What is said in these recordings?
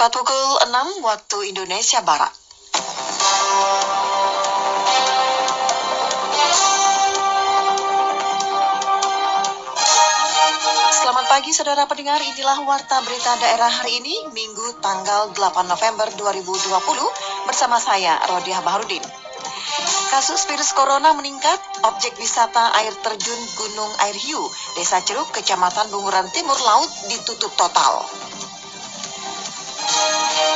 Tepat pukul 6 waktu Indonesia Barat. Selamat pagi saudara pendengar, inilah Warta Berita Daerah hari ini, Minggu tanggal 8 November 2020, bersama saya, Rodiah Baharudin. Kasus virus corona meningkat, objek wisata air terjun Gunung Air Hiu, Desa Ceruk, Kecamatan Bunguran Timur Laut ditutup total.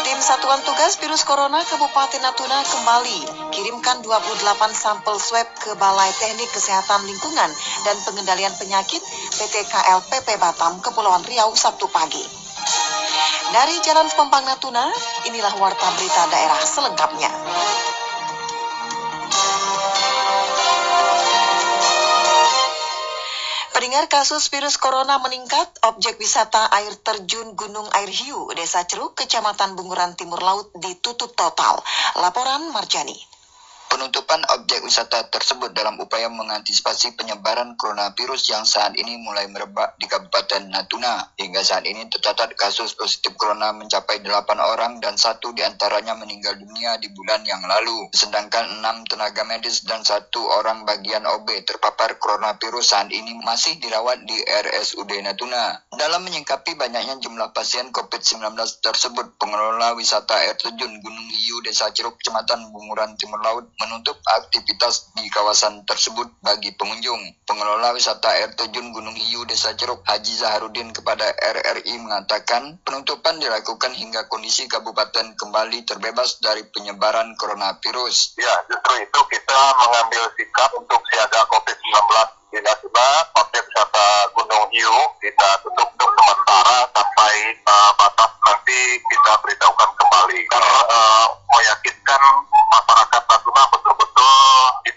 Tim Satuan Tugas Virus Corona Kabupaten Natuna kembali kirimkan 28 sampel swab ke Balai Teknik Kesehatan Lingkungan dan Pengendalian Penyakit PT KLPP Batam, Kepulauan Riau, Sabtu pagi. Dari Jalan Pempang Natuna, inilah warta berita daerah selengkapnya. Pendengar kasus virus corona meningkat, objek wisata air terjun Gunung Air Hiu, Desa Ceruk, Kecamatan Bunguran Timur Laut ditutup total. Laporan Marjani. Penutupan objek wisata tersebut dalam upaya mengantisipasi penyebaran coronavirus yang saat ini mulai merebak di Kabupaten Natuna. Hingga saat ini tercatat kasus positif corona mencapai 8 orang dan satu di antaranya meninggal dunia di bulan yang lalu. Sedangkan enam tenaga medis dan satu orang bagian OB terpapar coronavirus saat ini masih dirawat di RSUD Natuna. Dalam menyingkapi banyaknya jumlah pasien COVID-19 tersebut, pengelola wisata air terjun Gunung Hiu Desa Ceruk, Kecamatan Bunguran Timur Laut menutup aktivitas di kawasan tersebut bagi pengunjung. Pengelola wisata air terjun Gunung Hiu Desa Jeruk Haji Zaharudin kepada RRI mengatakan penutupan dilakukan hingga kondisi kabupaten kembali terbebas dari penyebaran coronavirus. Ya, justru itu kita mengambil sikap untuk siaga COVID-19 di Natuna, objek wisata Gunung Hiu kita tutup untuk sementara sampai uh, batas nanti kita beritahukan kembali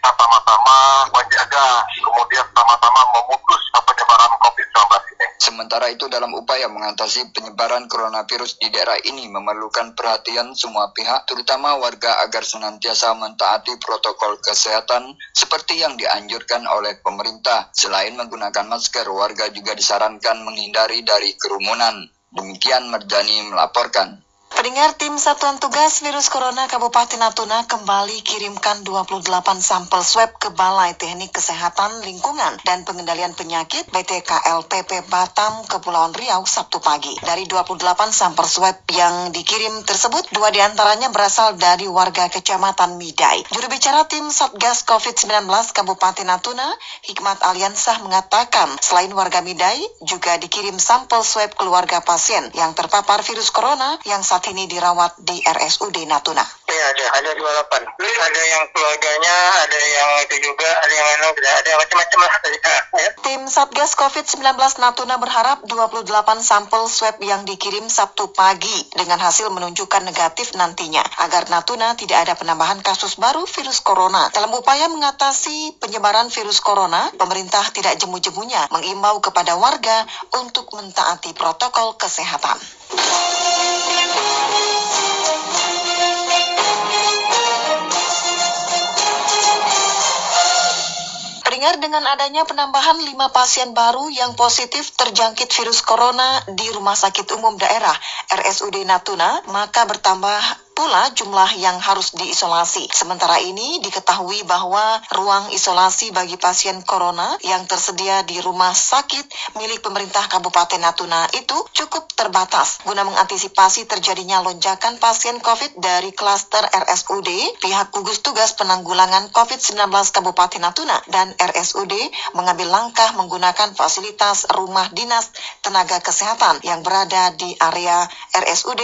kita sama-sama menjaga kemudian sama-sama memutus penyebaran COVID-19 ini. Sementara itu dalam upaya mengatasi penyebaran coronavirus di daerah ini memerlukan perhatian semua pihak terutama warga agar senantiasa mentaati protokol kesehatan seperti yang dianjurkan oleh pemerintah. Selain menggunakan masker, warga juga disarankan menghindari dari kerumunan. Demikian Merjani melaporkan. Pendengar tim Satuan Tugas Virus Corona Kabupaten Natuna kembali kirimkan 28 sampel swab ke Balai Teknik Kesehatan Lingkungan dan Pengendalian Penyakit BTKLPP Batam, Kepulauan Riau, Sabtu pagi. Dari 28 sampel swab yang dikirim tersebut, dua di antaranya berasal dari warga Kecamatan Midai. Juru bicara tim Satgas COVID-19 Kabupaten Natuna, Hikmat Aliansah mengatakan, selain warga Midai, juga dikirim sampel swab keluarga pasien yang terpapar virus corona yang saat ini dirawat di RSUD Natuna. Ya ada, ada 28. Ada yang keluarganya, ada yang itu juga, ada yang anu, ada macam-macam lah. Ya. Tim Satgas COVID-19 Natuna berharap 28 sampel swab yang dikirim Sabtu pagi dengan hasil menunjukkan negatif nantinya agar Natuna tidak ada penambahan kasus baru virus corona. Dalam upaya mengatasi penyebaran virus corona, pemerintah tidak jemu-jemunya mengimbau kepada warga untuk mentaati protokol kesehatan. Pendengar dengan adanya penambahan 5 pasien baru yang positif terjangkit virus corona di Rumah Sakit Umum Daerah RSUD Natuna, maka bertambah pula jumlah yang harus diisolasi. Sementara ini diketahui bahwa ruang isolasi bagi pasien corona yang tersedia di rumah sakit milik pemerintah Kabupaten Natuna itu cukup terbatas. Guna mengantisipasi terjadinya lonjakan pasien COVID dari klaster RSUD, pihak gugus tugas penanggulangan COVID-19 Kabupaten Natuna dan RSUD mengambil langkah menggunakan fasilitas rumah dinas tenaga kesehatan yang berada di area RSUD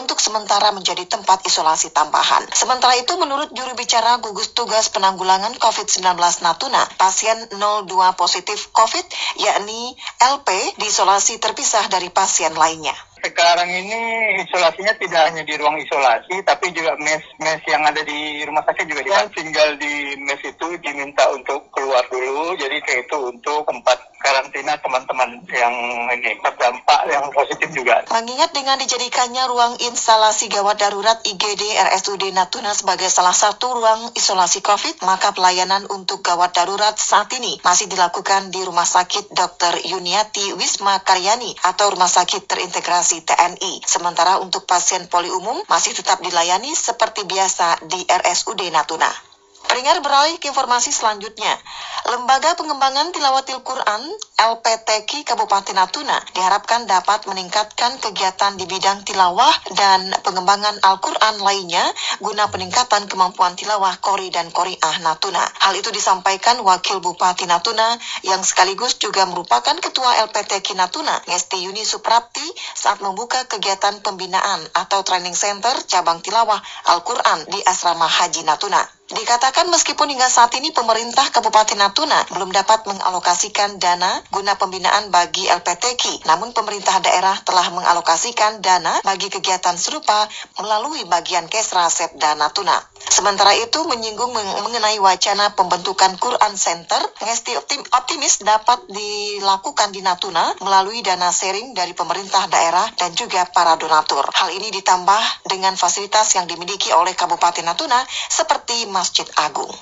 untuk sementara menjadi tempat tempat isolasi tambahan. Sementara itu, menurut juru bicara gugus tugas penanggulangan COVID-19 Natuna, pasien 02 positif COVID, yakni LP, diisolasi terpisah dari pasien lainnya sekarang ini isolasinya tidak hanya di ruang isolasi, tapi juga mes-mes yang ada di rumah sakit juga dia tinggal di mes itu diminta untuk keluar dulu, jadi kayak itu untuk tempat karantina teman-teman yang ini terdampak yang positif juga. Mengingat dengan dijadikannya ruang instalasi gawat darurat IGD RSUD Natuna sebagai salah satu ruang isolasi COVID, maka pelayanan untuk gawat darurat saat ini masih dilakukan di Rumah Sakit Dr. Yuniati Wisma Karyani atau Rumah Sakit Terintegrasi TNI. Sementara untuk pasien poli umum masih tetap dilayani seperti biasa di RSUD Natuna. Peringat beralih ke informasi selanjutnya. Lembaga Pengembangan Tilawatil Quran LPTQ Kabupaten Natuna diharapkan dapat meningkatkan kegiatan di bidang tilawah dan pengembangan Al-Quran lainnya guna peningkatan kemampuan tilawah Kori dan Koriah Natuna. Hal itu disampaikan Wakil Bupati Natuna yang sekaligus juga merupakan Ketua LPTQ Natuna, Ngesti Yuni Suprapti saat membuka kegiatan pembinaan atau training center cabang tilawah Al-Quran di Asrama Haji Natuna. Dikatakan meskipun hingga saat ini pemerintah Kabupaten Natuna belum dapat mengalokasikan dana guna pembinaan bagi LPTQ, namun pemerintah daerah telah mengalokasikan dana bagi kegiatan serupa melalui bagian Kesra Setda Natuna. Sementara itu menyinggung mengenai wacana pembentukan Quran Center, Ngesti optimis dapat dilakukan di Natuna melalui dana sharing dari pemerintah daerah dan juga para donatur. Hal ini ditambah dengan fasilitas yang dimiliki oleh Kabupaten Natuna seperti Masjid Agung.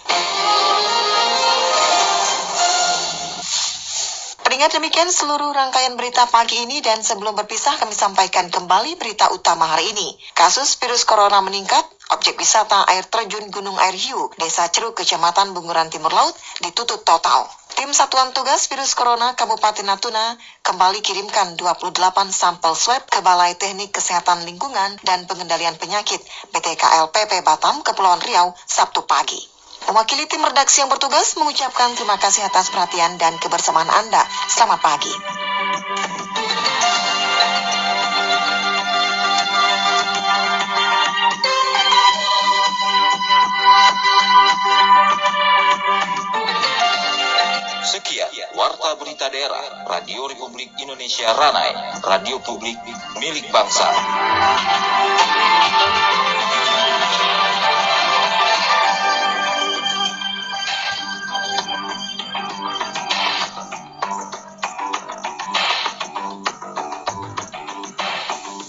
Peringat demikian seluruh rangkaian berita pagi ini dan sebelum berpisah kami sampaikan kembali berita utama hari ini. Kasus virus corona meningkat, objek wisata air terjun Gunung Air Hiu, Desa Ceruk, Kecamatan Bunguran Timur Laut ditutup total. Tim Satuan Tugas Virus Corona Kabupaten Natuna kembali kirimkan 28 sampel swab ke Balai Teknik Kesehatan Lingkungan dan Pengendalian Penyakit BTKLPP Batam, Kepulauan Riau, Sabtu pagi. Mewakili tim redaksi yang bertugas mengucapkan terima kasih atas perhatian dan kebersamaan Anda. Selamat pagi. Daerah Radio Republik Indonesia Ranai Radio Publik milik bangsa